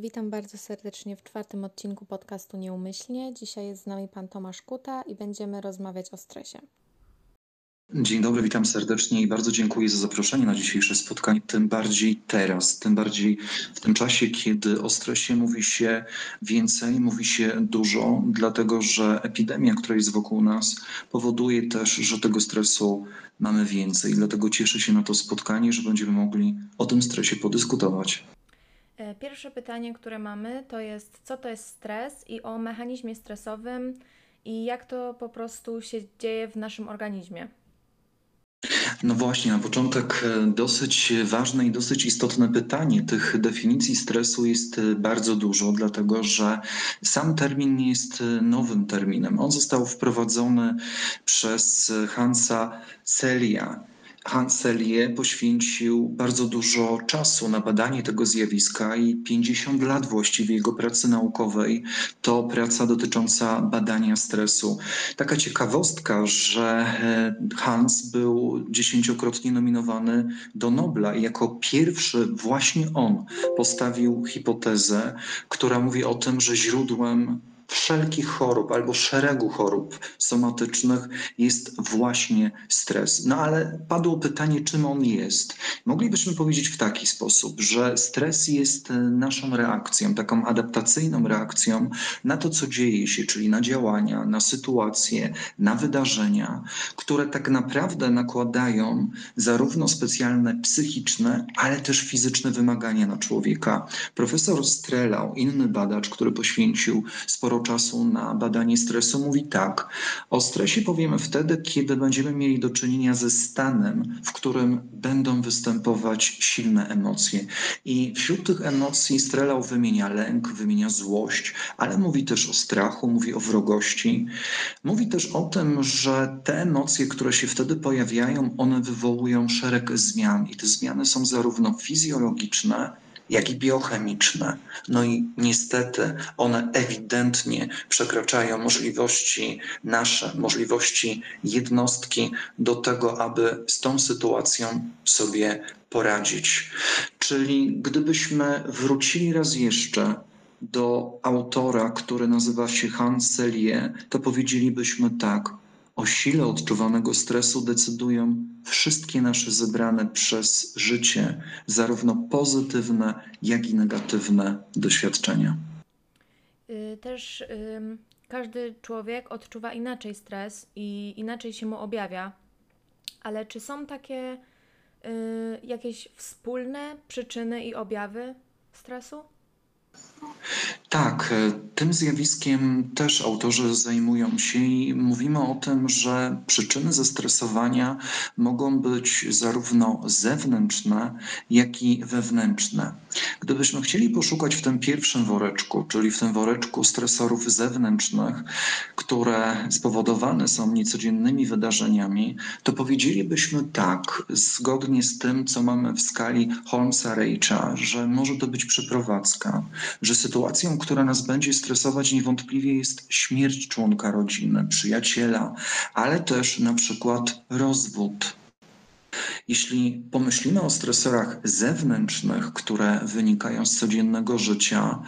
Witam bardzo serdecznie w czwartym odcinku podcastu Nieumyślnie. Dzisiaj jest z nami pan Tomasz Kuta i będziemy rozmawiać o stresie. Dzień dobry, witam serdecznie i bardzo dziękuję za zaproszenie na dzisiejsze spotkanie. Tym bardziej teraz, tym bardziej w tym czasie, kiedy o stresie mówi się więcej, mówi się dużo, dlatego że epidemia, która jest wokół nas, powoduje też, że tego stresu mamy więcej. Dlatego cieszę się na to spotkanie, że będziemy mogli o tym stresie podyskutować. E, pierwsze pytanie, które mamy, to jest, co to jest stres i o mechanizmie stresowym i jak to po prostu się dzieje w naszym organizmie. No właśnie, na początek e, dosyć ważne i dosyć istotne pytanie. Tych definicji stresu jest e, bardzo dużo, dlatego że sam termin nie jest nowym terminem. On został wprowadzony przez Hansa Celia Hans Selye poświęcił bardzo dużo czasu na badanie tego zjawiska i 50 lat właściwie jego pracy naukowej to praca dotycząca badania stresu. Taka ciekawostka, że e, Hans był dziesięciokrotnie nominowany do Nobla i jako pierwszy właśnie on postawił hipotezę, która mówi o tym, że źródłem wszelkich chorób albo szeregu chorób somatycznych jest właśnie stres. No ale padło pytanie, czym on jest. Moglibyśmy powiedzieć w taki sposób, że stres jest naszą reakcją, taką adaptacyjną reakcją na to, co dzieje się, czyli na działania, na sytuacje, na wydarzenia, które tak naprawdę nakładają zarówno specjalne psychiczne, ale też fizyczne wymagania na człowieka. Profesor Strelau, inny badacz, który poświęcił sporo czasu na badanie stresu, mówi tak. O stresie powiemy wtedy, kiedy będziemy mieli do czynienia ze stanem, w którym będą występować silne emocje. I wśród tych emocji Strelau wymienia lęk, wymienia złość, ale mówi też o strachu, mówi o wrogości. Mówi też o tym, że te emocje, które się wtedy pojawiają, one wywołują szereg zmian. I te zmiany są zarówno fizjologiczne, jak i biochemiczne. No i niestety one ewidentnie przekraczają możliwości nasze, możliwości jednostki do tego, aby z tą sytuacją sobie poradzić. Czyli gdybyśmy wrócili raz jeszcze do autora, który nazywa się Hans Selye, to powiedzielibyśmy tak: o sile odczuwanego stresu decydują wszystkie nasze zebrane przez życie, zarówno pozytywne, jak i negatywne doświadczenia. Y, też każdy człowiek odczuwa inaczej stres i inaczej się mu objawia, ale czy są takie y, jakieś wspólne przyczyny i objawy stresu? Tak, e, tym zjawiskiem też autorzy zajmują się i mówimy o tym, że przyczyny zestresowania mogą być zarówno zewnętrzne, jak i wewnętrzne. Gdybyśmy chcieli poszukać w tym pierwszym woreczku, czyli w tym woreczku stresorów zewnętrznych, które spowodowane są niecodziennymi wydarzeniami, to powiedzielibyśmy tak, zgodnie z tym, co mamy w skali Holmesa-Rage'a, że może to być przeprowadzka, sytuacją, która nas będzie stresować, niewątpliwie jest śmierć członka rodziny, przyjaciela, ale też na przykład rozwód jeśli pomyślimy o stresorach zewnętrznych, które wynikają z codziennego życia,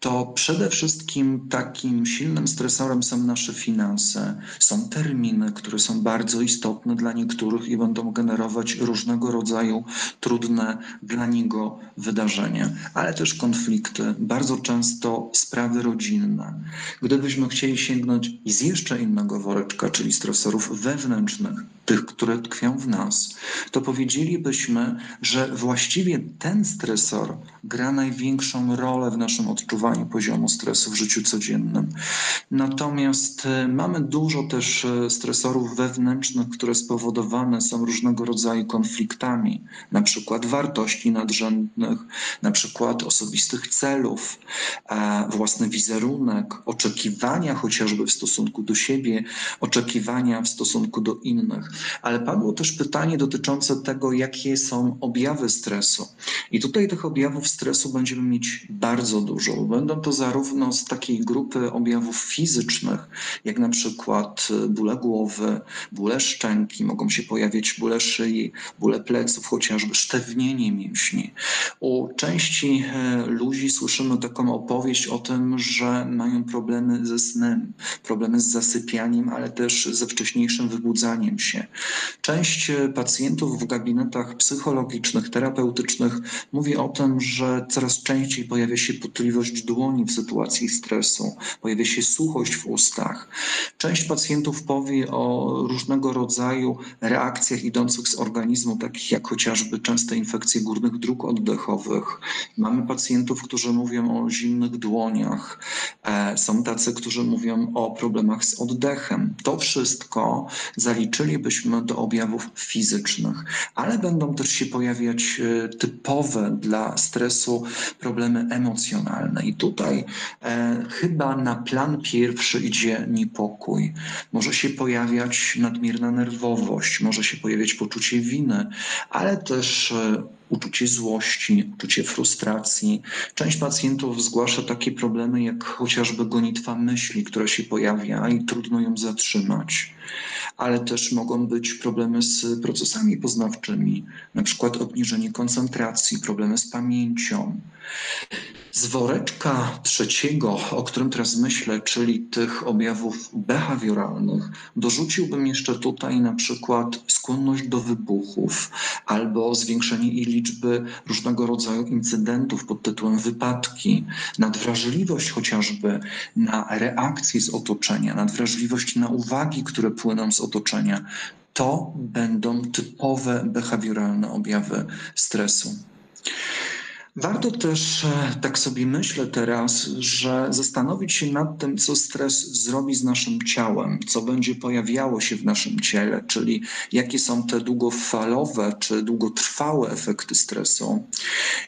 to przede wszystkim takim silnym stresorem są nasze finanse, są terminy, które są bardzo istotne dla niektórych i będą generować różnego rodzaju trudne dla niego wydarzenia, ale też konflikty, bardzo często sprawy rodzinne. Gdybyśmy chcieli sięgnąć z jeszcze innego woreczka, czyli stresorów wewnętrznych, tych, które tkwią w nas, to powiedzielibyśmy, że właściwie ten stresor gra największą rolę w naszym odczuwaniu poziomu stresu w życiu codziennym. Natomiast e, mamy dużo też e, stresorów wewnętrznych, które spowodowane są różnego rodzaju konfliktami, na przykład wartości nadrzędnych, na przykład osobistych celów, własny wizerunek, oczekiwania chociażby w stosunku do siebie, oczekiwania w stosunku do innych. Ale padło też pytanie dotyczące dotyczące tego, jakie są objawy stresu. I tutaj tych objawów stresu będziemy mieć bardzo dużo. Będą to zarówno z takiej grupy objawów fizycznych, jak na przykład bóle głowy, bóle szczęki, mogą się pojawiać bóle szyi, bóle pleców, chociażby sztywnienie mięśni. U części e, ludzi słyszymy taką opowieść o tym, że mają problemy ze snem, problemy z zasypianiem, ale też ze wcześniejszym wybudzaniem się. Część e, pacjentów w gabinetach psychologicznych, terapeutycznych mówi o tym, że coraz częściej pojawia się potliwość dłoni w sytuacji stresu, pojawia się suchość w ustach. Część pacjentów powie o różnego rodzaju reakcjach idących z organizmu, takich jak chociażby częste infekcje górnych dróg oddechowych. Mamy pacjentów, którzy mówią o zimnych dłoniach. E, są tacy, którzy mówią o problemach z oddechem. To wszystko zaliczylibyśmy do objawów fizycznych, ale będą też się pojawiać e, typowe dla stresu problemy emocjonalne. I tutaj e, chyba na plan pierwszy idzie niepokój. Może się pojawiać nadmierna nerwowość, może się pojawiać poczucie winy, ale też e, uczucie złości, uczucie frustracji. Część pacjentów zgłasza takie problemy jak chociażby gonitwa myśli, która się pojawia i trudno ją zatrzymać. Ale też mogą być problemy z procesami poznawczymi, na przykład obniżenie koncentracji, problemy z pamięcią. Z woreczka trzeciego, o którym teraz myślę, czyli tych objawów behawioralnych, dorzuciłbym jeszcze tutaj na przykład skłonność do wybuchów albo zwiększenie jej liczby różnego rodzaju incydentów pod tytułem wypadki, nadwrażliwość chociażby na reakcje z otoczenia, nadwrażliwość na uwagi, które płyną z otoczenia. To będą typowe behawioralne objawy stresu. Warto też, e, tak sobie myślę teraz, że zastanowić się nad tym, co stres zrobi z naszym ciałem, co będzie pojawiało się w naszym ciele, czyli jakie są te długofalowe czy długotrwałe efekty stresu.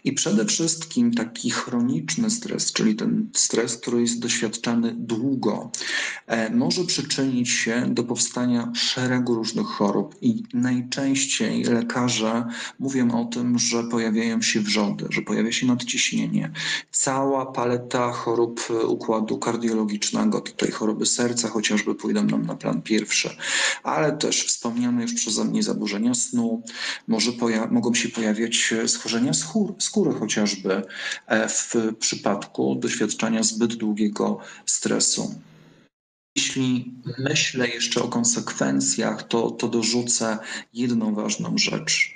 I przede wszystkim taki chroniczny stres, czyli ten stres, który jest doświadczany długo, e, może przyczynić się do powstania szeregu różnych chorób. I najczęściej lekarze mówią o tym, że pojawiają się wrzody, że pojawia się nadciśnienie, cała paleta chorób e, układu kardiologicznego, tutaj choroby serca chociażby pójdą nam na plan pierwszy, ale też wspomniane już przeze mnie zaburzenia snu, może mogą się pojawiać e, schorzenia skór, skóry chociażby e, w przypadku doświadczania zbyt długiego stresu. Jeśli myślę jeszcze o konsekwencjach, to, to dorzucę jedną ważną rzecz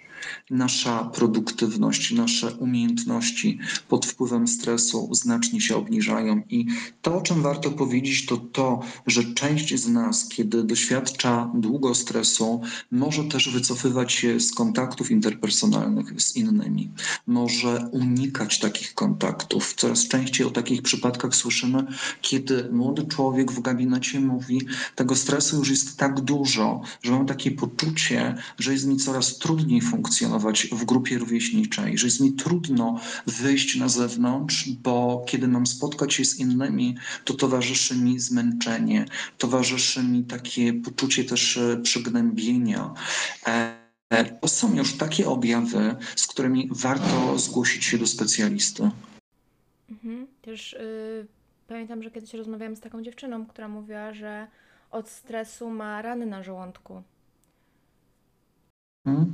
nasza produktywność, nasze umiejętności pod wpływem stresu znacznie się obniżają. I to, o czym warto powiedzieć, to to, że część z nas, kiedy doświadcza długo stresu, może też wycofywać się z kontaktów interpersonalnych z innymi, może unikać takich kontaktów. Coraz częściej o takich przypadkach słyszymy, kiedy młody człowiek w gabinecie mówi: Tego stresu już jest tak dużo, że mam takie poczucie, że jest mi coraz trudniej funkcjonować funkcjonować w grupie rówieśniczej, że jest mi trudno wyjść na zewnątrz, bo kiedy mam spotkać się z innymi, to towarzyszy mi zmęczenie, towarzyszy mi takie poczucie też e, przygnębienia. E, to są już takie objawy, z którymi warto zgłosić się do specjalisty. Mhm. Też y, pamiętam, że kiedyś rozmawiałam z taką dziewczyną, która mówiła, że od stresu ma rany na żołądku. Mhm.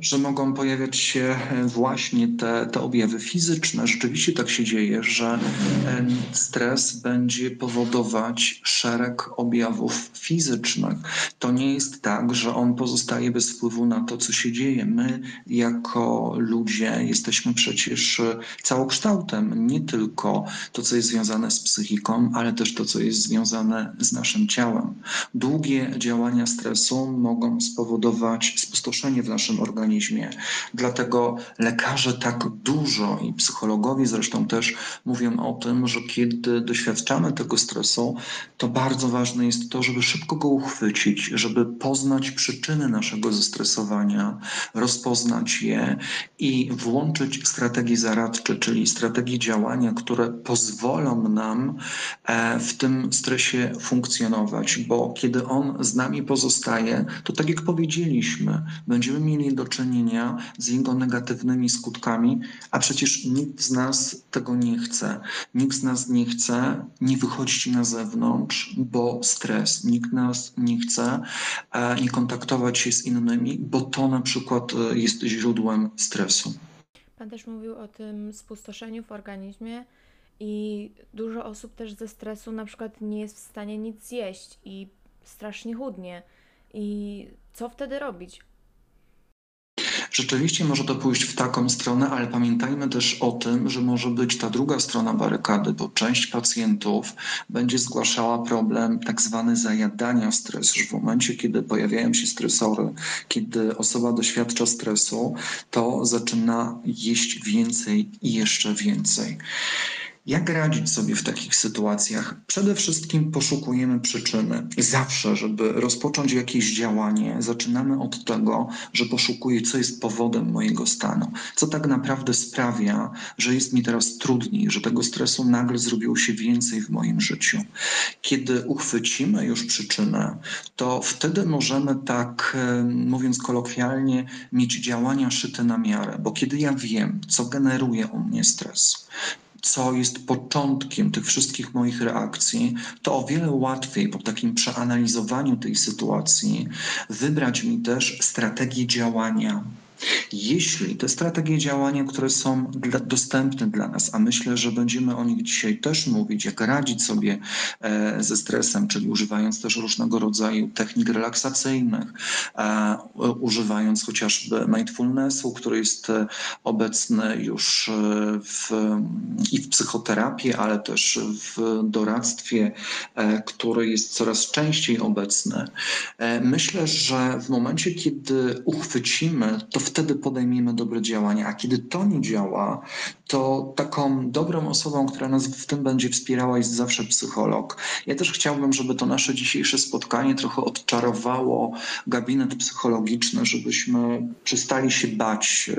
Że mogą pojawiać się e, właśnie te, te objawy fizyczne. Rzeczywiście tak się dzieje, że e, stres będzie powodować szereg objawów fizycznych. To nie jest tak, że on pozostaje bez wpływu na to, co się dzieje. My, jako ludzie, jesteśmy przecież e, całokształtem, nie tylko to, co jest związane z psychiką, ale też to, co jest związane z naszym ciałem. Długie działania stresu mogą spowodować spustoszenie w naszym organizmie. Dlatego lekarze tak dużo i psychologowie zresztą też mówią o tym, że kiedy doświadczamy tego stresu, to bardzo ważne jest to, żeby szybko go uchwycić, żeby poznać przyczyny naszego zestresowania, rozpoznać je i włączyć strategie zaradcze, czyli strategie działania, które pozwolą nam e, w tym stresie funkcjonować, bo kiedy on z nami pozostaje, to tak jak powiedzieliśmy, będziemy mieli do czynienia z jego negatywnymi skutkami, a przecież nikt z nas tego nie chce. Nikt z nas nie chce nie wychodzić na zewnątrz, bo stres. Nikt nas nie chce e, nie kontaktować się z innymi, bo to na przykład e, jest źródłem stresu. Pan też mówił o tym spustoszeniu w organizmie i dużo osób też ze stresu na przykład nie jest w stanie nic zjeść i strasznie chudnie. I co wtedy robić? Rzeczywiście może to pójść w taką stronę, ale pamiętajmy też o tym, że może być ta druga strona barykady, bo część pacjentów będzie zgłaszała problem tak zwany zajadania stresu. W momencie, kiedy pojawiają się stresory, kiedy osoba doświadcza stresu, to zaczyna jeść więcej i jeszcze więcej. Jak radzić sobie w takich sytuacjach? Przede wszystkim poszukujemy przyczyny. Zawsze, żeby rozpocząć jakieś działanie, zaczynamy od tego, że poszukuję, co jest powodem mojego stanu, co tak naprawdę sprawia, że jest mi teraz trudniej, że tego stresu nagle zrobiło się więcej w moim życiu. Kiedy uchwycimy już przyczynę, to wtedy możemy tak, mówiąc kolokwialnie, mieć działania szyte na miarę, bo kiedy ja wiem, co generuje u mnie stres, co jest początkiem tych wszystkich moich reakcji, to o wiele łatwiej po takim przeanalizowaniu tej sytuacji wybrać mi też strategię działania jeśli te strategie działania, które są dla, dostępne dla nas, a myślę, że będziemy o nich dzisiaj też mówić, jak radzić sobie e, ze stresem, czyli używając też różnego rodzaju technik relaksacyjnych, e, używając chociażby mindfulnessu, który jest e, obecny już w, i w psychoterapii, ale też w doradztwie, który jest coraz częściej obecny. Myślę, że w momencie, kiedy uchwycimy to wtedy podejmiemy dobre działania. A kiedy to nie działa, to taką dobrą osobą, która nas w tym będzie wspierała, jest zawsze psycholog. Ja też chciałbym, żeby to nasze dzisiejsze spotkanie trochę odczarowało gabinet psychologiczny, żebyśmy przestali się bać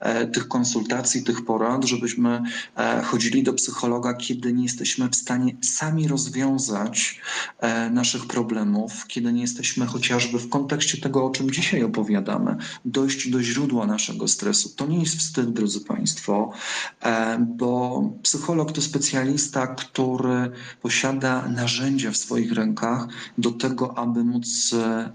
e, tych konsultacji, tych porad, żebyśmy e, chodzili do psychologa, kiedy nie jesteśmy w stanie sami rozwiązać e, naszych problemów, kiedy nie jesteśmy chociażby w kontekście tego, o czym dzisiaj opowiadamy, dojść do źródła naszego stresu. To nie jest wstyd, drodzy Państwo, bo psycholog to specjalista, który posiada narzędzia w swoich rękach do tego, aby móc e,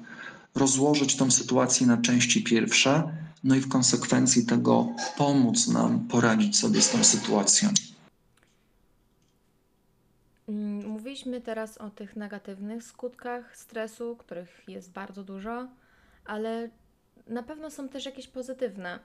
rozłożyć tą sytuację na części pierwsze, no i w konsekwencji tego pomóc nam poradzić sobie z tą sytuacją. Mm, mówiliśmy teraz o tych negatywnych skutkach stresu, których jest bardzo dużo, ale na pewno są też jakieś pozytywne.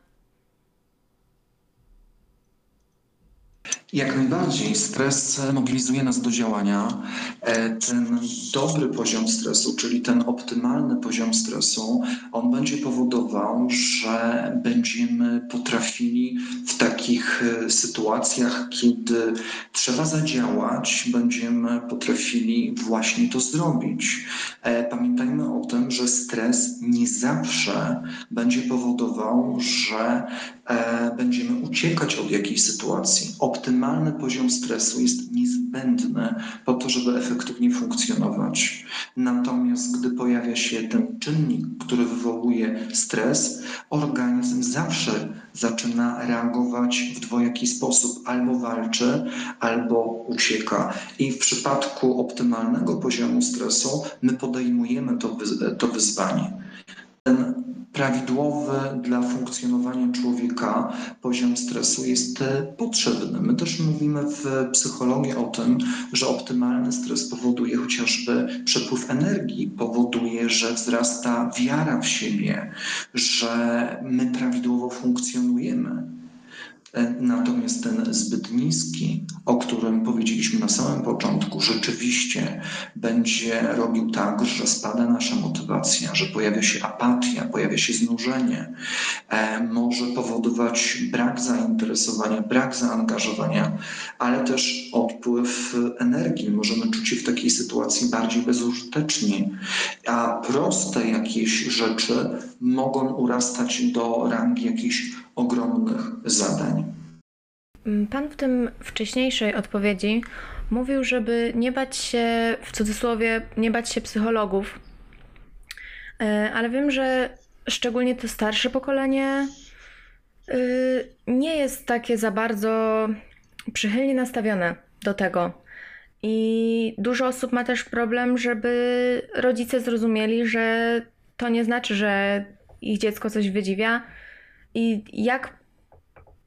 Jak najbardziej stres mobilizuje nas do działania. E, ten dobry poziom stresu, czyli ten optymalny poziom stresu, on będzie powodował, że będziemy potrafili w takich e, sytuacjach, kiedy trzeba zadziałać, będziemy potrafili właśnie to zrobić. E, pamiętajmy o tym, że stres nie zawsze będzie powodował, że będziemy uciekać od jakiejś sytuacji. Optymalny poziom stresu jest niezbędny po to, żeby efektywnie funkcjonować. Natomiast gdy pojawia się ten czynnik, który wywołuje stres, organizm zawsze zaczyna reagować w dwojaki sposób: albo walczy, albo ucieka. I w przypadku optymalnego poziomu stresu my podejmujemy to, to wyzwanie. Ten prawidłowy dla funkcjonowania człowieka poziom stresu jest e, potrzebny. My też mówimy w psychologii o tym, że optymalny stres powoduje chociażby przepływ energii, powoduje, że wzrasta wiara w siebie, że my prawidłowo funkcjonujemy. E, natomiast ten zbyt niski, o którym powiedzieliśmy na samym początku, rzeczywiście będzie robił tak, że spada nasza motywacja, że pojawia się apatia, pojawia się znużenie, e, może powodować brak zainteresowania, brak zaangażowania, ale też odpływ energii. Możemy czuć się w takiej sytuacji bardziej bezużyteczni, a proste jakieś rzeczy mogą urastać do rangi jakichś ogromnych zadań. Mm, pan w tym wcześniejszej odpowiedzi mówił, żeby nie bać się, w cudzysłowie, nie bać się psychologów, e, ale wiem, że szczególnie to starsze pokolenie, y, nie jest takie za bardzo przychylnie nastawione do tego. I dużo osób ma też problem, żeby rodzice zrozumieli, że to nie znaczy, że ich dziecko coś wydziwia. I jak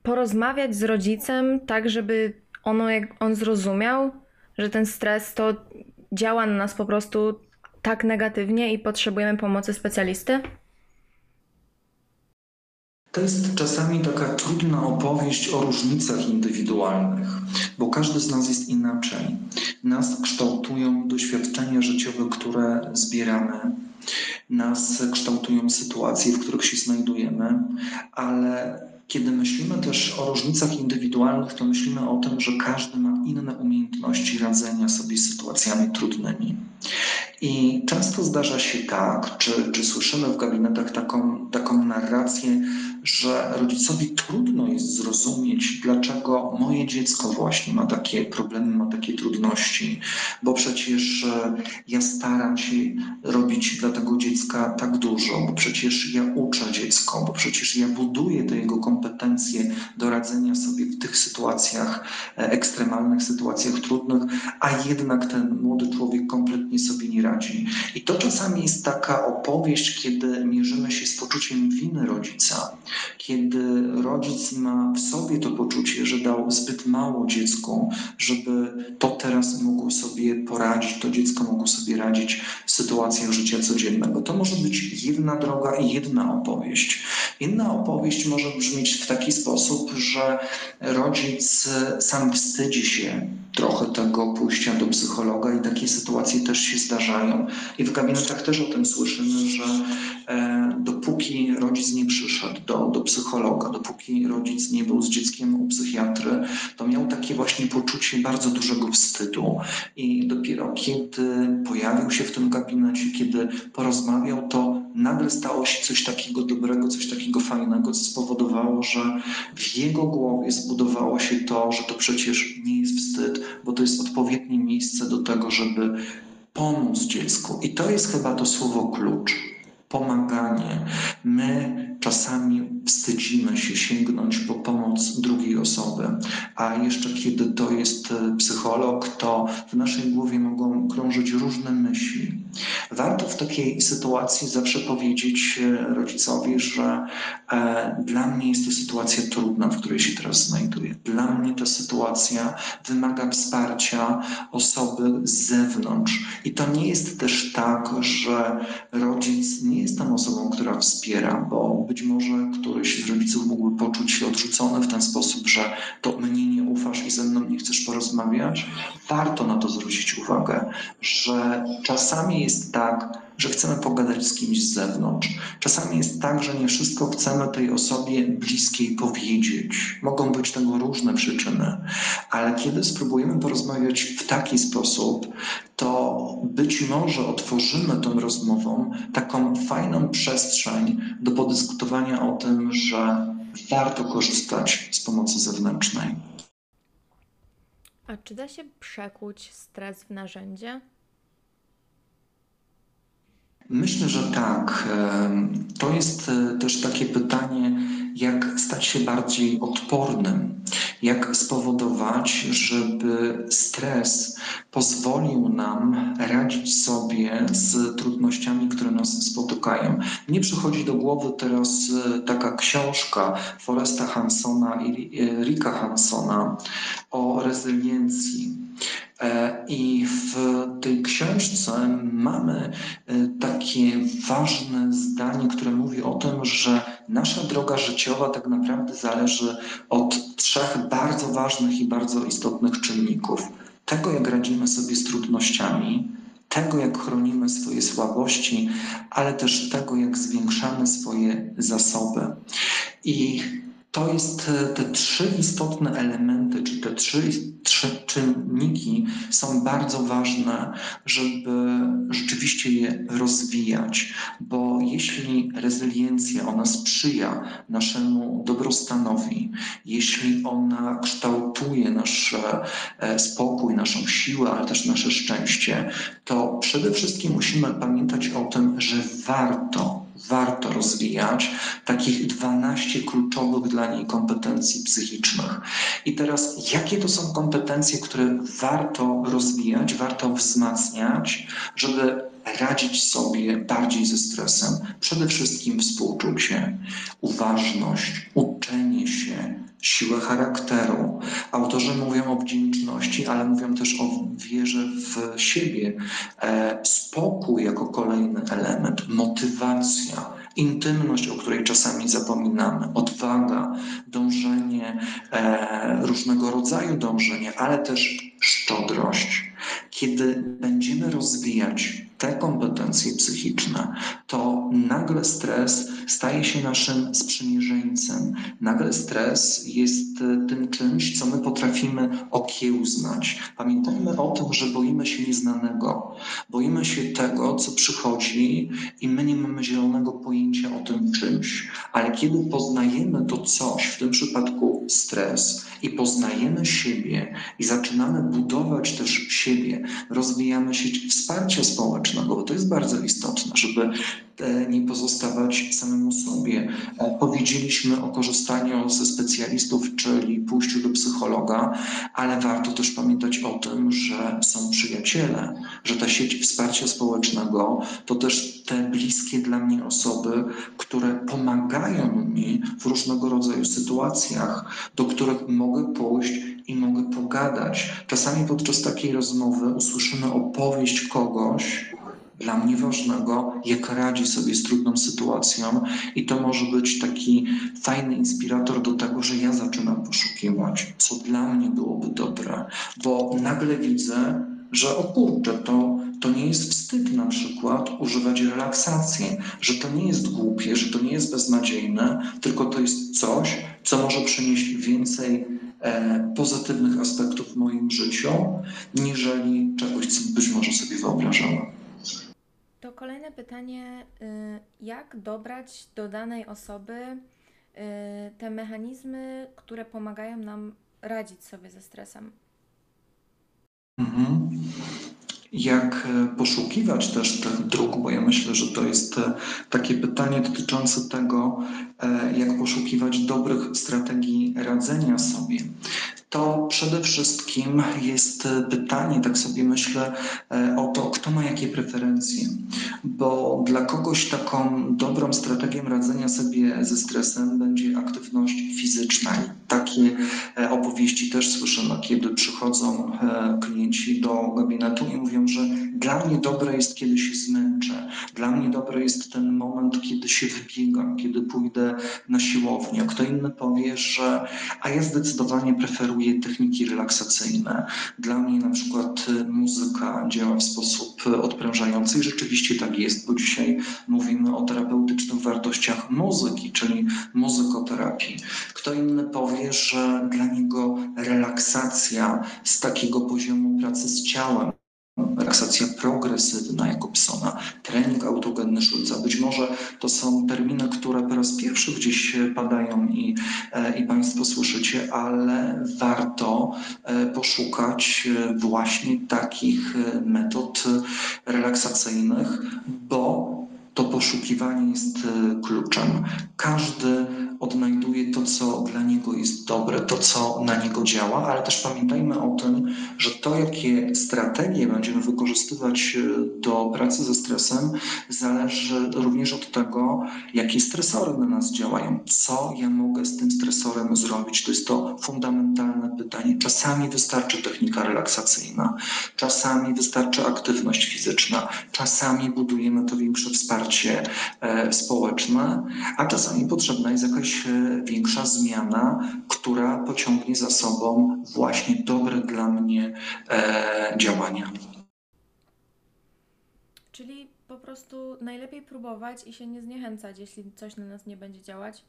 porozmawiać z rodzicem tak, żeby ono, jak on zrozumiał, że ten stres to działa na nas po prostu tak negatywnie i potrzebujemy pomocy specjalisty? To jest czasami taka trudna opowieść o różnicach indywidualnych, bo każdy z nas jest inaczej. Nas kształtują doświadczenia życiowe, które zbieramy, nas kształtują sytuacje, w których się znajdujemy, ale kiedy myślimy też o różnicach indywidualnych, to myślimy o tym, że każdy ma inne umiejętności radzenia sobie z sytuacjami trudnymi. I często zdarza się tak, czy, czy słyszymy w gabinetach taką, taką narrację, że rodzicowi trudno jest zrozumieć, dlaczego moje dziecko właśnie ma takie problemy, ma takie trudności, bo przecież e, ja staram się robić dla tego dziecka tak dużo, bo przecież ja uczę dziecko, bo przecież ja buduję te jego kompetencje do radzenia sobie w tych sytuacjach, e, ekstremalnych sytuacjach trudnych, a jednak ten młody człowiek kompletnie sobie nie radzi. I to czasami jest taka opowieść, kiedy mierzymy się z poczuciem winy rodzica kiedy rodzic ma w sobie to poczucie, że dał zbyt mało dziecku, żeby to teraz mogło sobie poradzić, to dziecko mogło sobie radzić w sytuacjach życia codziennego. To może być jedna droga i jedna opowieść. Inna opowieść może brzmieć w taki sposób, że rodzic sam wstydzi się trochę tego pójścia do psychologa i takie sytuacje też się zdarzają. I w gabinetach też o tym słyszymy, że dopóki rodzic nie przyszedł do, do psychologa, dopóki rodzic nie był z dzieckiem u psychiatry, to miał takie właśnie poczucie bardzo dużego wstydu. I dopiero kiedy pojawił się w tym gabinecie, kiedy porozmawiał, to nagle stało się coś takiego dobrego, coś takiego fajnego, co spowodowało, że w jego głowie zbudowało się to, że to przecież nie jest wstyd, bo to jest odpowiednie miejsce do tego, żeby pomóc dziecku. I to jest chyba to słowo klucz pomaganie. My czasami wstydzimy się sięgnąć po pomoc drugiej osoby, a jeszcze kiedy to jest e, psycholog, to w naszej głowie mogą krążyć różne myśli. Warto w takiej sytuacji zawsze powiedzieć e, rodzicowi, że e, dla mnie jest to sytuacja trudna, w której się teraz znajduję. Dla mnie ta sytuacja wymaga wsparcia osoby z zewnątrz. I to nie jest też tak, że rodzic nie jest tą osobą, która wspiera, bo być może któryś z rodziców mógłby poczuć się odrzucony w ten sposób, że to mnie nie ufasz i ze mną nie chcesz porozmawiać. Warto na to zwrócić uwagę, że czasami jest tak, że chcemy pogadać z kimś z zewnątrz. Czasami jest tak, że nie wszystko chcemy tej osobie bliskiej powiedzieć. Mogą być tego różne przyczyny, ale kiedy spróbujemy porozmawiać w taki sposób, to być może otworzymy tą rozmową taką fajną przestrzeń do podyskutowania o tym, że warto korzystać z pomocy zewnętrznej. A czy da się przekuć stres w narzędzie? Myślę, że tak. To jest e, też takie pytanie, jak stać się bardziej odpornym, jak spowodować, żeby stres pozwolił nam radzić sobie z trudnościami, które nas spotykają. Mnie przychodzi do głowy teraz e, taka książka Foresta Hansona i Rika Hansona o rezyliencji. E, I w tej książce mamy takie ważne zdanie, które mówi o tym, że nasza droga życiowa tak naprawdę zależy od trzech bardzo ważnych i bardzo istotnych czynników tego, jak radzimy sobie z trudnościami, tego, jak chronimy swoje słabości, ale też tego, jak zwiększamy swoje zasoby. I to jest e, te trzy istotne elementy, czy te trzy, trzy czynniki są bardzo ważne, żeby rzeczywiście je rozwijać, bo jeśli rezyliencja, ona sprzyja naszemu dobrostanowi, jeśli ona kształtuje nasz e, spokój, naszą siłę, ale też nasze szczęście, to przede wszystkim musimy pamiętać o tym, że warto warto rozwijać takich 12 kluczowych dla niej kompetencji psychicznych. I teraz, jakie to są kompetencje, które warto rozwijać, warto wzmacniać, żeby radzić sobie bardziej ze stresem? Przede wszystkim współczucie, uważność, uczenie się, siłę charakteru. Autorzy mówią o wdzięczności, ale mówią też o wierze w siebie. E, spokój jako kolejny element, motywacja, intymność, o której czasami zapominamy, odwaga, dążenie, e, różnego rodzaju dążenie, ale też szczodrość. Kiedy będziemy rozwijać te kompetencje psychiczne, to nagle stres staje się naszym sprzymierzeńcem. Nagle stres jest e, tym czymś, co my potrafimy okiełznać. Pamiętajmy o tym, że boimy się nieznanego. Boimy się tego, co przychodzi i my nie mamy zielonego pojęcia o tym czymś. Ale kiedy poznajemy to coś, w tym przypadku stres, i poznajemy siebie i zaczynamy budować też siebie, rozwijamy sieć wsparcia społecznego, bo to jest bardzo istotne, żeby nie pozostawać samemu sobie. E, powiedzieliśmy o korzystaniu ze specjalistów, czyli pójściu do psychologa, ale warto też pamiętać o tym, że są przyjaciele, że ta sieć wsparcia społecznego to też te bliskie dla mnie osoby, które pomagają mi w różnego rodzaju sytuacjach, do których mogę pójść i mogę pogadać. Czasami podczas takiej rozmowy usłyszymy opowieść kogoś, dla mnie ważnego, jak radzi sobie z trudną sytuacją, i to może być taki fajny inspirator do tego, że ja zaczynam poszukiwać, co dla mnie byłoby dobre, bo nagle widzę, że o kurczę, to, to nie jest wstyd na przykład używać relaksacji, że to nie jest głupie, że to nie jest beznadziejne, tylko to jest coś, co może przynieść więcej e, pozytywnych aspektów w moim życiu, niżeli czegoś, co być może sobie wyobrażałem. To kolejne pytanie, y, jak dobrać do danej osoby y, te mechanizmy, które pomagają nam radzić sobie ze stresem? Mhm. Jak e, poszukiwać też tych dróg, bo ja myślę, że to jest e, takie pytanie dotyczące tego, e, jak poszukiwać dobrych strategii radzenia sobie to przede wszystkim jest pytanie, tak sobie myślę, o to, kto ma jakie preferencje. Bo dla kogoś taką dobrą strategią radzenia sobie ze stresem będzie aktywność fizyczna. Takie e, opowieści też słyszymy, kiedy przychodzą klienci do gabinetu i mówią, że dla mnie dobre jest, kiedy się zmęczę. Dla mnie dobre jest ten moment, kiedy się wybiegam, kiedy pójdę na siłownię. Kto inny powie, że a ja zdecydowanie preferuję techniki relaksacyjne. Dla mnie na przykład y, muzyka działa w sposób y, odprężający i rzeczywiście tak jest, bo dzisiaj mówimy o terapeutycznych wartościach muzyki, czyli muzykoterapii. Kto inny powie, że dla niego relaksacja z takiego poziomu pracy z ciałem relaksacja progresywna Jakobsona, trening autogenny Schulza. Być może to są terminy, które po raz pierwszy gdzieś padają i, e, i Państwo słyszycie, ale warto e, poszukać e, właśnie takich metod relaksacyjnych, bo to poszukiwanie jest kluczem. Każdy odnajduje to, co dla niego jest dobre, to, co na niego działa, ale też pamiętajmy o tym, że to, jakie strategie będziemy wykorzystywać e, do pracy ze stresem, zależy również od tego, jakie stresory na nas działają. Co ja mogę z tym stresorem zrobić? To jest to fundamentalne pytanie. Czasami wystarczy technika relaksacyjna, czasami wystarczy aktywność fizyczna, czasami budujemy to większe wsparcie e, społeczne, a czasami potrzebna jest jakaś większa zmiana, która pociągnie za sobą właśnie dobre dla mnie e, działania. Czyli po prostu najlepiej próbować i się nie zniechęcać, jeśli coś na nas nie będzie działać?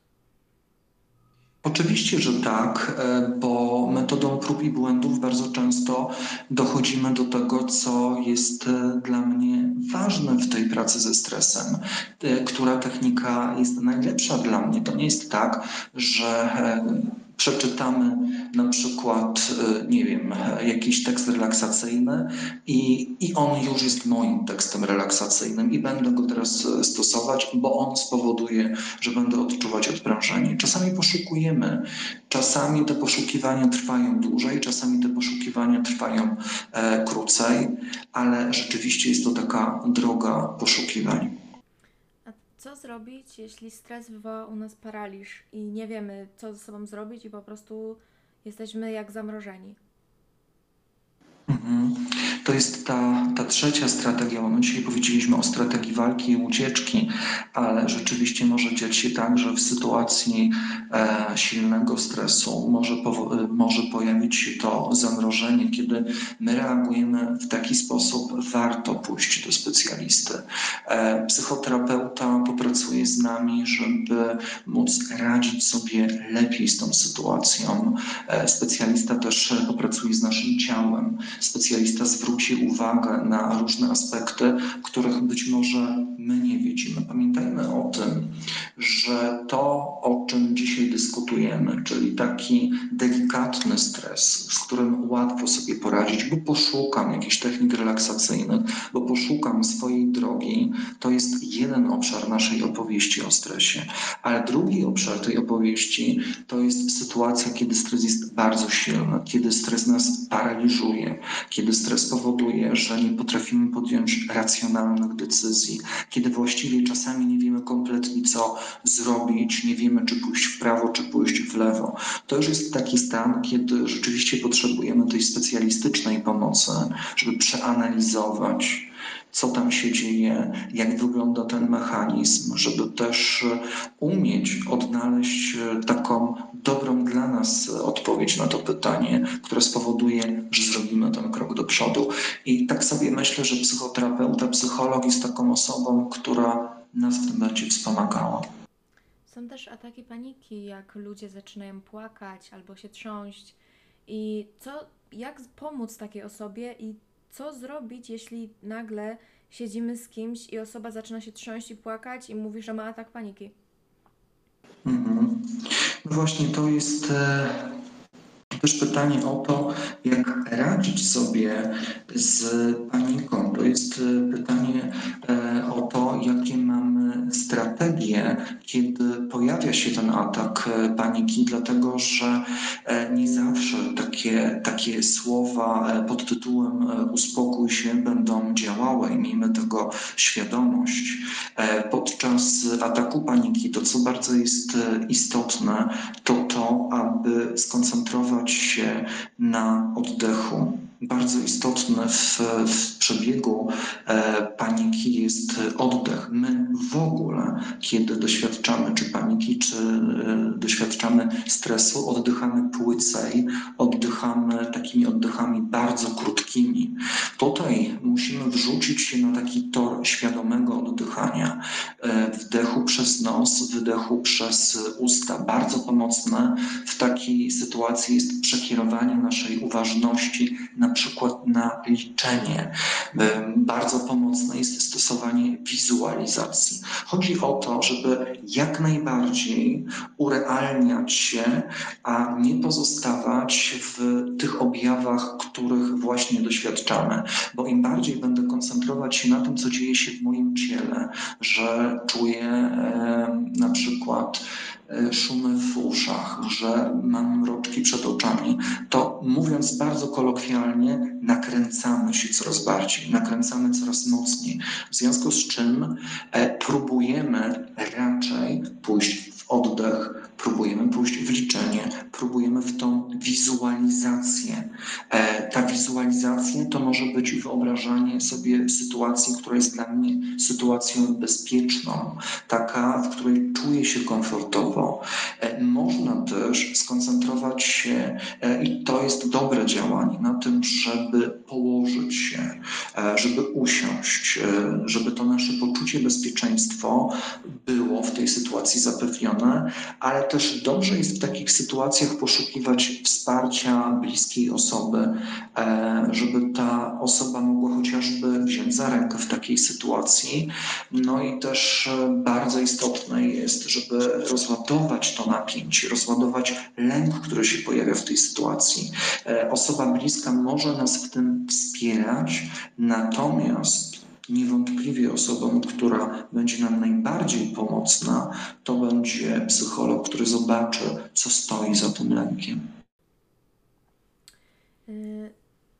Oczywiście, że tak, e, bo metodą prób i błędów bardzo często dochodzimy do tego, co jest e, dla mnie ważne w tej pracy ze stresem, e, która technika jest najlepsza dla mnie. To nie jest tak, że przeczytamy na przykład, e, nie wiem, jakiś tekst relaksacyjny i, i on już jest moim tekstem relaksacyjnym i będę go teraz stosować, bo on spowoduje, że będę odczuwać odprężenie. Czasami poszukujemy, czasami te poszukiwania trwają dłużej, czasami te poszukiwania trwają e, krócej, ale rzeczywiście jest to taka droga poszukiwań. Co zrobić, jeśli stres wywoła u nas paraliż i nie wiemy, co ze sobą zrobić i po prostu jesteśmy jak zamrożeni? Mhm. To jest ta, ta trzecia strategia, my dzisiaj powiedzieliśmy o strategii walki i ucieczki, ale rzeczywiście może dziać się tak, że w sytuacji e, silnego stresu może, e, może pojawić się to zamrożenie. Kiedy my reagujemy w taki sposób, warto pójść do specjalisty. E, psychoterapeuta popracuje z nami, żeby móc radzić sobie lepiej z tą sytuacją. E, specjalista też popracuje z naszym ciałem specjalista zwróci uwagę na różne aspekty, których być może my nie widzimy. Pamiętajmy o tym, że to, o czym dzisiaj dyskutujemy, czyli taki delikatny stres, z którym łatwo sobie poradzić, bo poszukam jakichś technik relaksacyjnych, bo poszukam swojej drogi, to jest jeden obszar naszej opowieści o stresie. Ale drugi obszar tej opowieści to jest sytuacja, kiedy stres jest bardzo silny, kiedy stres nas paraliżuje, kiedy stres powoduje, że nie potrafimy podjąć racjonalnych decyzji, kiedy właściwie czasami nie wiemy kompletnie, co zrobić, nie wiemy, czy pójść w prawo, czy pójść w lewo. To już jest taki stan, kiedy rzeczywiście potrzebujemy tej specjalistycznej pomocy, żeby przeanalizować co tam się dzieje, jak wygląda ten mechanizm, żeby też umieć odnaleźć taką dobrą dla nas odpowiedź na to pytanie, które spowoduje, że zrobimy ten krok do przodu. I tak sobie myślę, że psychoterapeuta, psycholog jest taką osobą, która nas w tym będzie wspomagała. Są też ataki paniki, jak ludzie zaczynają płakać albo się trząść. I co, jak pomóc takiej osobie i co zrobić, jeśli nagle siedzimy z kimś i osoba zaczyna się trząść i płakać i mówi, że ma atak paniki? Mhm. No właśnie to jest e, też pytanie o to, jak radzić sobie z paniką. To jest e, pytanie e, o to, jakie mamy strategie, kiedy pojawia się ten atak paniki, dlatego że nie zawsze takie, takie słowa pod tytułem uspokój się będą działały i miejmy tego świadomość. Podczas ataku paniki to, co bardzo jest istotne, to to, aby skoncentrować się na oddechu. Bardzo istotne w, w przebiegu e, paniki jest oddech. My w ogóle, kiedy doświadczamy czy paniki, czy e, doświadczamy stresu, oddychamy płycej, oddychamy takimi oddechami bardzo krótkimi. Tutaj musimy wrzucić się na taki tor świadomego oddychania. E, wdechu przez nos, wydechu przez usta. Bardzo pomocne w takiej sytuacji jest przekierowanie naszej uważności na przykład na liczenie. Bardzo pomocne jest stosowanie wizualizacji. Chodzi o to, żeby jak najbardziej urealniać się, a nie pozostawać w tych objawach, których właśnie doświadczamy. Bo im bardziej będę koncentrować się na tym, co dzieje się w moim ciele, że czuję na przykład E, szumy w uszach, że mam mroczki przed oczami, to mówiąc bardzo kolokwialnie, nakręcamy się coraz bardziej, nakręcamy coraz mocniej. W związku z czym e, próbujemy raczej pójść oddech, próbujemy pójść w liczenie, próbujemy w tą wizualizację. E, ta wizualizacja to może być wyobrażanie sobie sytuacji, która jest dla mnie sytuacją bezpieczną, taka, w której czuję się komfortowo. E, można też skoncentrować się, e, i to jest dobre działanie, na tym, żeby położyć się, żeby usiąść, żeby to nasze poczucie bezpieczeństwa było w tej sytuacji zapewnione, ale też dobrze jest w takich sytuacjach poszukiwać wsparcia bliskiej osoby, e, żeby ta osoba mogła chociażby wziąć za rękę w takiej sytuacji. No i też e, bardzo istotne jest, żeby rozładować to napięcie, rozładować lęk, który się pojawia w tej sytuacji. E, osoba bliska może nas w tym wspierać, natomiast niewątpliwie osobą, która będzie nam najbardziej pomocna, to będzie psycholog, który zobaczy, co stoi za tym lękiem. Y,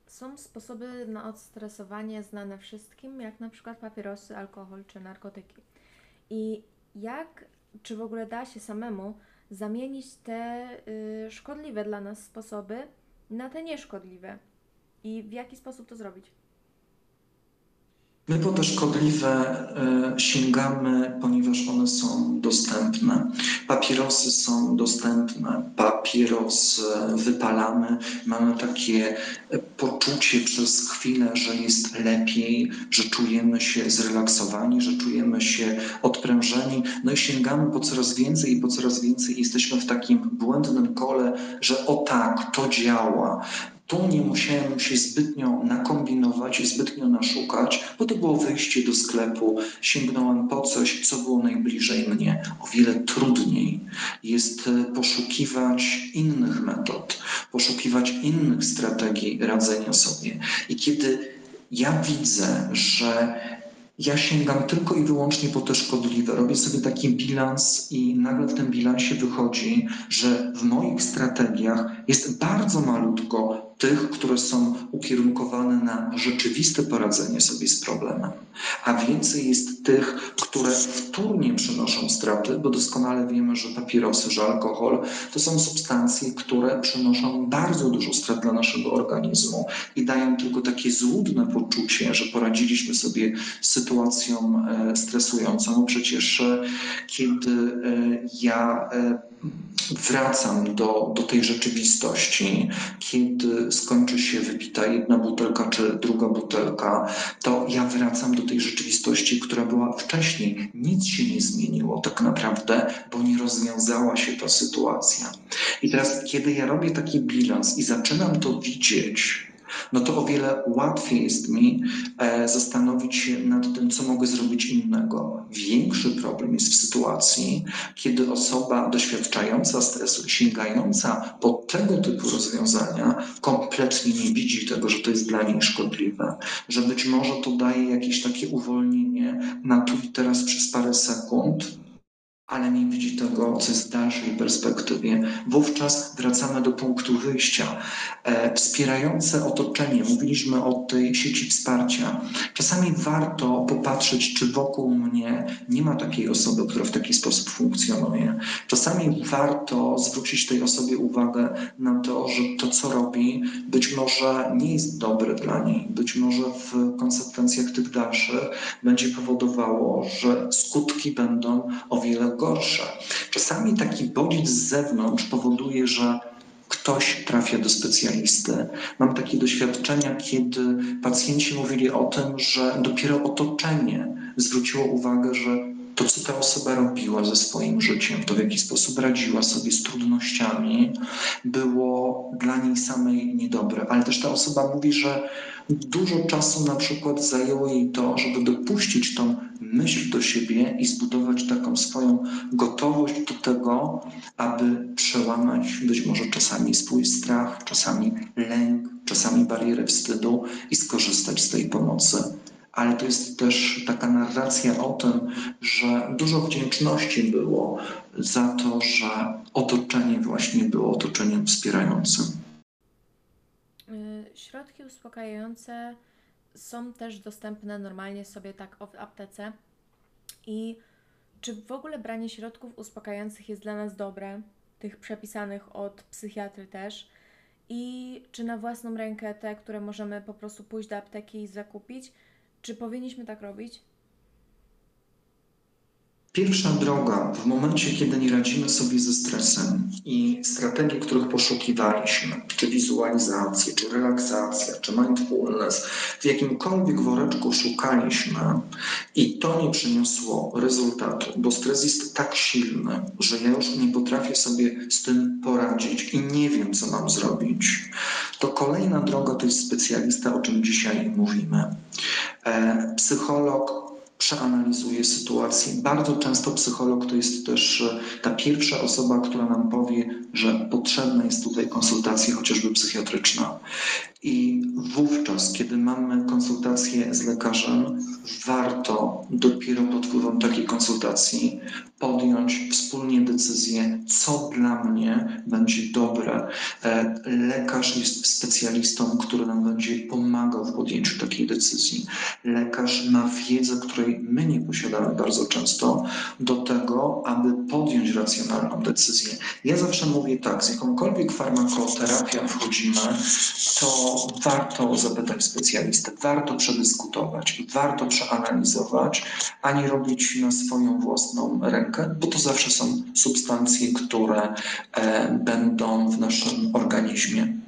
Są sposoby na odstresowanie znane wszystkim, jak na przykład papierosy, alkohol czy narkotyki. I jak, czy w ogóle da się samemu zamienić te y, szkodliwe dla nas sposoby na te nieszkodliwe? I w jaki sposób to zrobić? My po te szkodliwe e, sięgamy, ponieważ one są dostępne. Papierosy są dostępne, papieros e, wypalamy, mamy takie e, poczucie przez chwilę, że jest lepiej, że czujemy się zrelaksowani, że czujemy się odprężeni, no i sięgamy po coraz więcej i po coraz więcej jesteśmy w takim błędnym kole, że o tak, to działa. Tu nie musiałem się zbytnio nakombinować zbytnio naszukać, bo to było wyjście do sklepu, sięgnąłem po coś, co było najbliżej mnie. O wiele trudniej jest e, poszukiwać innych metod, poszukiwać innych strategii radzenia sobie. I kiedy ja widzę, że ja sięgam tylko i wyłącznie po te szkodliwe. Robię sobie taki bilans i nagle w tym bilansie wychodzi, że w moich strategiach jest bardzo malutko tych, które są ukierunkowane na rzeczywiste poradzenie sobie z problemem, a więcej jest tych, które wtórnie przynoszą straty, bo doskonale wiemy, że papierosy, że alkohol to są substancje, które przynoszą bardzo dużo strat dla naszego organizmu i dają tylko takie złudne poczucie, że poradziliśmy sobie z sytuacją e, stresującą. Przecież e, kiedy e, ja wracam do, do tej rzeczywistości, kiedy skończy się wypita jedna butelka czy druga butelka, to ja wracam do tej rzeczywistości, która była wcześniej. Nic się nie zmieniło tak naprawdę, bo nie rozwiązała się ta sytuacja. I teraz, kiedy ja robię taki bilans i zaczynam to widzieć, no to o wiele łatwiej jest mi e, zastanowić się nad tym, co mogę zrobić innego. Większy problem jest w sytuacji, kiedy osoba doświadczająca stresu, sięgająca po tego typu rozwiązania, kompletnie nie widzi tego, że to jest dla niej szkodliwe, że być może to daje jakieś takie uwolnienie na tu i teraz przez parę sekund, ale nie widzi tego, co jest w dalszej perspektywie. Wówczas wracamy do punktu wyjścia. E, wspierające otoczenie, mówiliśmy o tej sieci wsparcia. Czasami warto popatrzeć, czy wokół mnie nie ma takiej osoby, która w taki sposób funkcjonuje. Czasami warto zwrócić tej osobie uwagę na to, że to, co robi, być może nie jest dobre dla niej, być może w konsekwencjach tych dalszych będzie powodowało, że skutki będą o wiele gorsze. Czasami taki bodziec z zewnątrz powoduje, że ktoś trafia do specjalisty. Mam takie doświadczenia, kiedy pacjenci mówili o tym, że dopiero otoczenie zwróciło uwagę, że to, co ta osoba robiła ze swoim życiem, to w jaki sposób radziła sobie z trudnościami, było dla niej samej niedobre. Ale też ta osoba mówi, że dużo czasu na przykład zajęło jej to, żeby dopuścić tą myśl do siebie i zbudować taką swoją gotowość do tego, aby przełamać być może czasami swój strach, czasami lęk, czasami barierę wstydu i skorzystać z tej pomocy ale to jest też taka narracja o tym, że dużo wdzięczności było za to, że otoczenie właśnie było otoczeniem wspierającym. Y, Środki uspokajające są też dostępne normalnie sobie tak w aptece. I czy w ogóle branie środków uspokajających jest dla nas dobre, tych przepisanych od psychiatry też? I czy na własną rękę te, które możemy po prostu pójść do apteki i zakupić, czy powinniśmy tak robić? Pierwsza droga w momencie, kiedy nie radzimy sobie ze stresem i strategie, których poszukiwaliśmy, czy wizualizacje, czy relaksacja, czy mindfulness, w jakimkolwiek woreczku szukaliśmy i to nie przyniosło rezultatu, bo stres jest tak silny, że ja już nie potrafię sobie z tym poradzić i nie wiem, co mam zrobić, to kolejna droga to jest specjalista, o czym dzisiaj mówimy. E, psycholog, przeanalizuje sytuację. Bardzo często psycholog to jest też e, ta pierwsza osoba, która nam powie, że potrzebna jest tutaj konsultacja chociażby psychiatryczna. I wówczas, kiedy mamy konsultację z lekarzem, warto dopiero pod wpływem takiej konsultacji podjąć wspólnie decyzję, co dla mnie będzie dobre. E, lekarz jest specjalistą, który nam będzie pomagał w podjęciu takiej decyzji. Lekarz ma wiedzę, której my nie posiadamy bardzo często, do tego, aby podjąć racjonalną decyzję. Ja zawsze mówię tak, z jakąkolwiek farmakoterapią wchodzimy, to warto zapytać specjalistę, warto przedyskutować, warto przeanalizować, a nie robić na swoją własną rękę, bo to zawsze są substancje, które e, będą w naszym organizmie.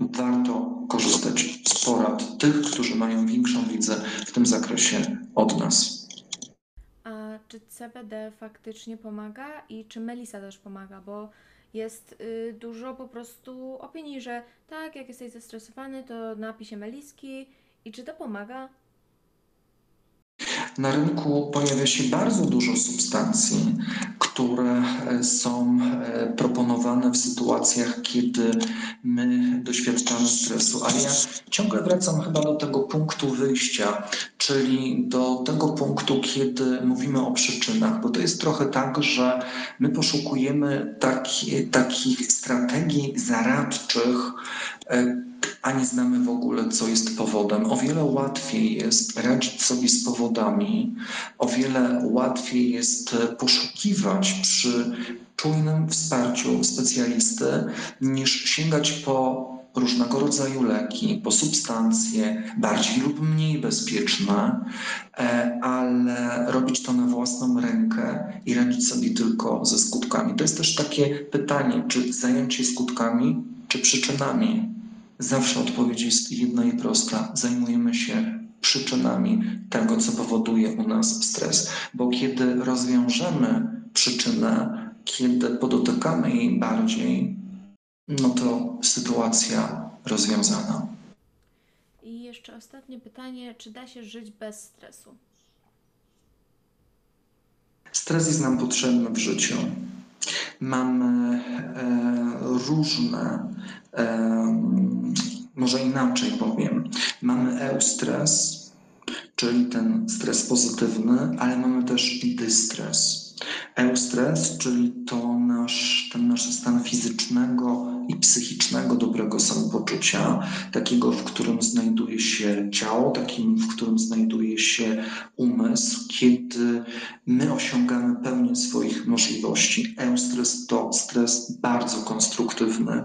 Warto korzystać z porad tych, którzy mają większą wiedzę w tym zakresie od nas. A czy CBD faktycznie pomaga i czy Melisa też pomaga? Bo jest y, dużo po prostu opinii, że tak, jak jesteś zestresowany, to napij się meliski. I czy to pomaga? Na rynku pojawia się bardzo dużo substancji, które e, są e, proponowane w sytuacjach, kiedy my doświadczamy stresu, ale ja ciągle wracam chyba do tego punktu wyjścia, czyli do tego punktu, kiedy mówimy o przyczynach, bo to jest trochę tak, że my poszukujemy taki, takich strategii zaradczych, e, a nie znamy w ogóle, co jest powodem. O wiele łatwiej jest radzić sobie z powodami, o wiele łatwiej jest poszukiwać przy czujnym wsparciu specjalisty, niż sięgać po różnego rodzaju leki, po substancje bardziej lub mniej bezpieczne, e, ale robić to na własną rękę i radzić sobie tylko ze skutkami. To jest też takie pytanie, czy zająć się skutkami, czy przyczynami Zawsze odpowiedź jest jedna i prosta. Zajmujemy się przyczynami tego, co powoduje u nas stres. Bo kiedy rozwiążemy przyczynę, kiedy podotykamy jej bardziej, no to sytuacja rozwiązana. I jeszcze ostatnie pytanie, czy da się żyć bez stresu? Stres jest nam potrzebny w życiu. Mamy e, różne może inaczej powiem. Mamy eustres, czyli ten stres pozytywny, ale mamy też i dystres. Eustres, czyli to nasz, ten nasz stan fizycznego i psychicznego dobrego samopoczucia, takiego, w którym znajduje się ciało, takim, w którym znajduje się umysł, kiedy my osiągamy pełnię swoich możliwości. Eustres to stres bardzo konstruktywny,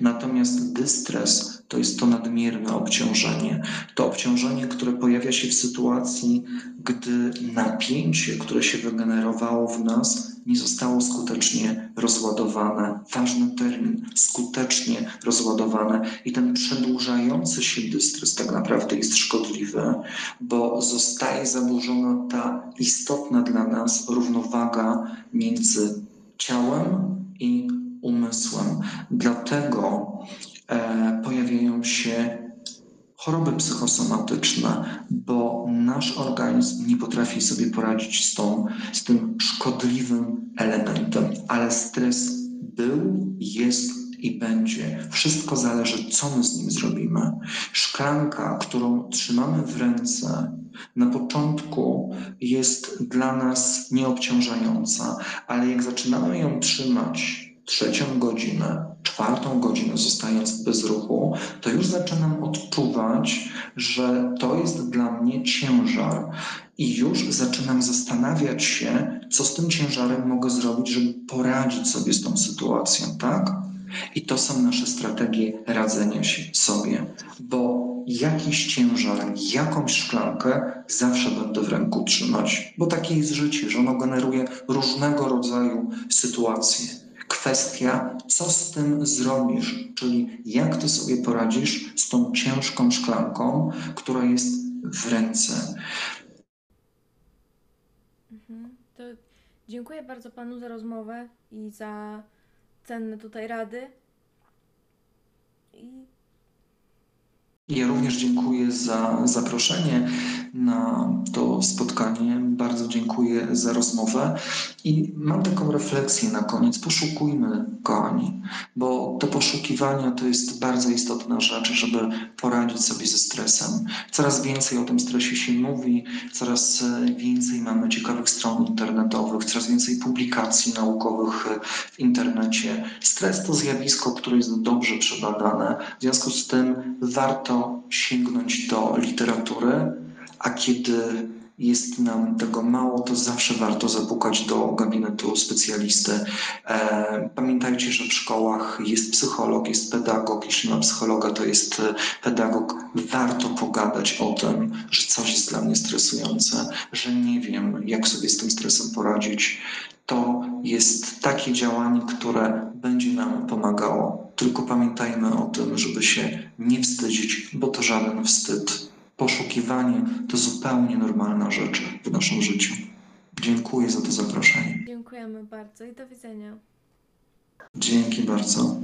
Natomiast dystres to jest to nadmierne obciążenie. To obciążenie, które pojawia się w sytuacji, gdy napięcie, które się wygenerowało w nas, nie zostało skutecznie rozładowane. Ważny termin skutecznie rozładowane. I ten przedłużający się dystres tak naprawdę jest szkodliwy, bo zostaje zaburzona ta istotna dla nas równowaga między ciałem i umysłem. Dlatego e, pojawiają się choroby psychosomatyczne, bo nasz organizm nie potrafi sobie poradzić z, tą, z tym szkodliwym elementem, ale stres był, jest i będzie. Wszystko zależy, co my z nim zrobimy. Szklanka, którą trzymamy w ręce, na początku jest dla nas nieobciążająca, ale jak zaczynamy ją trzymać trzecią godzinę, czwartą godzinę zostając bez ruchu, to już zaczynam odczuwać, że to jest dla mnie ciężar. I już zaczynam zastanawiać się, co z tym ciężarem mogę zrobić, żeby poradzić sobie z tą sytuacją, tak? I to są nasze strategie radzenia się sobie, bo jakiś ciężar, jakąś szklankę zawsze będę w ręku trzymać, bo takie jest życie, że ono generuje różnego rodzaju sytuacje. Kwestia, co z tym zrobisz, czyli jak ty sobie poradzisz z tą ciężką szklanką, która jest w ręce. Mhm. To dziękuję bardzo panu za rozmowę i za cenne tutaj rady. I Ja również dziękuję za zaproszenie na to spotkanie. Bardzo dziękuję za rozmowę i mam taką refleksję na koniec. Poszukujmy, kochani, bo te poszukiwania to jest bardzo istotna rzecz, żeby poradzić sobie ze stresem. Coraz więcej o tym stresie się mówi, coraz e, więcej mamy ciekawych stron internetowych, coraz więcej publikacji naukowych e, w internecie. Stres to zjawisko, które jest dobrze przebadane. W związku z tym warto sięgnąć do literatury, a kiedy jest nam tego mało, to zawsze warto zapukać do gabinetu specjalisty. E, Pamiętajcie, że w szkołach jest psycholog, jest pedagog. Jeśli ma psychologa, to jest e, pedagog. Warto pogadać o tym, że coś jest dla mnie stresujące, że nie wiem, jak sobie z tym stresem poradzić. To jest takie działanie, które będzie nam pomagało. Tylko pamiętajmy o tym, żeby się nie wstydzić, bo to żaden wstyd. Poszukiwanie to zupełnie normalna rzecz w naszym życiu. Dziękuję za to zaproszenie. dziękujemy bardzo i do widzenia. Dzięki bardzo.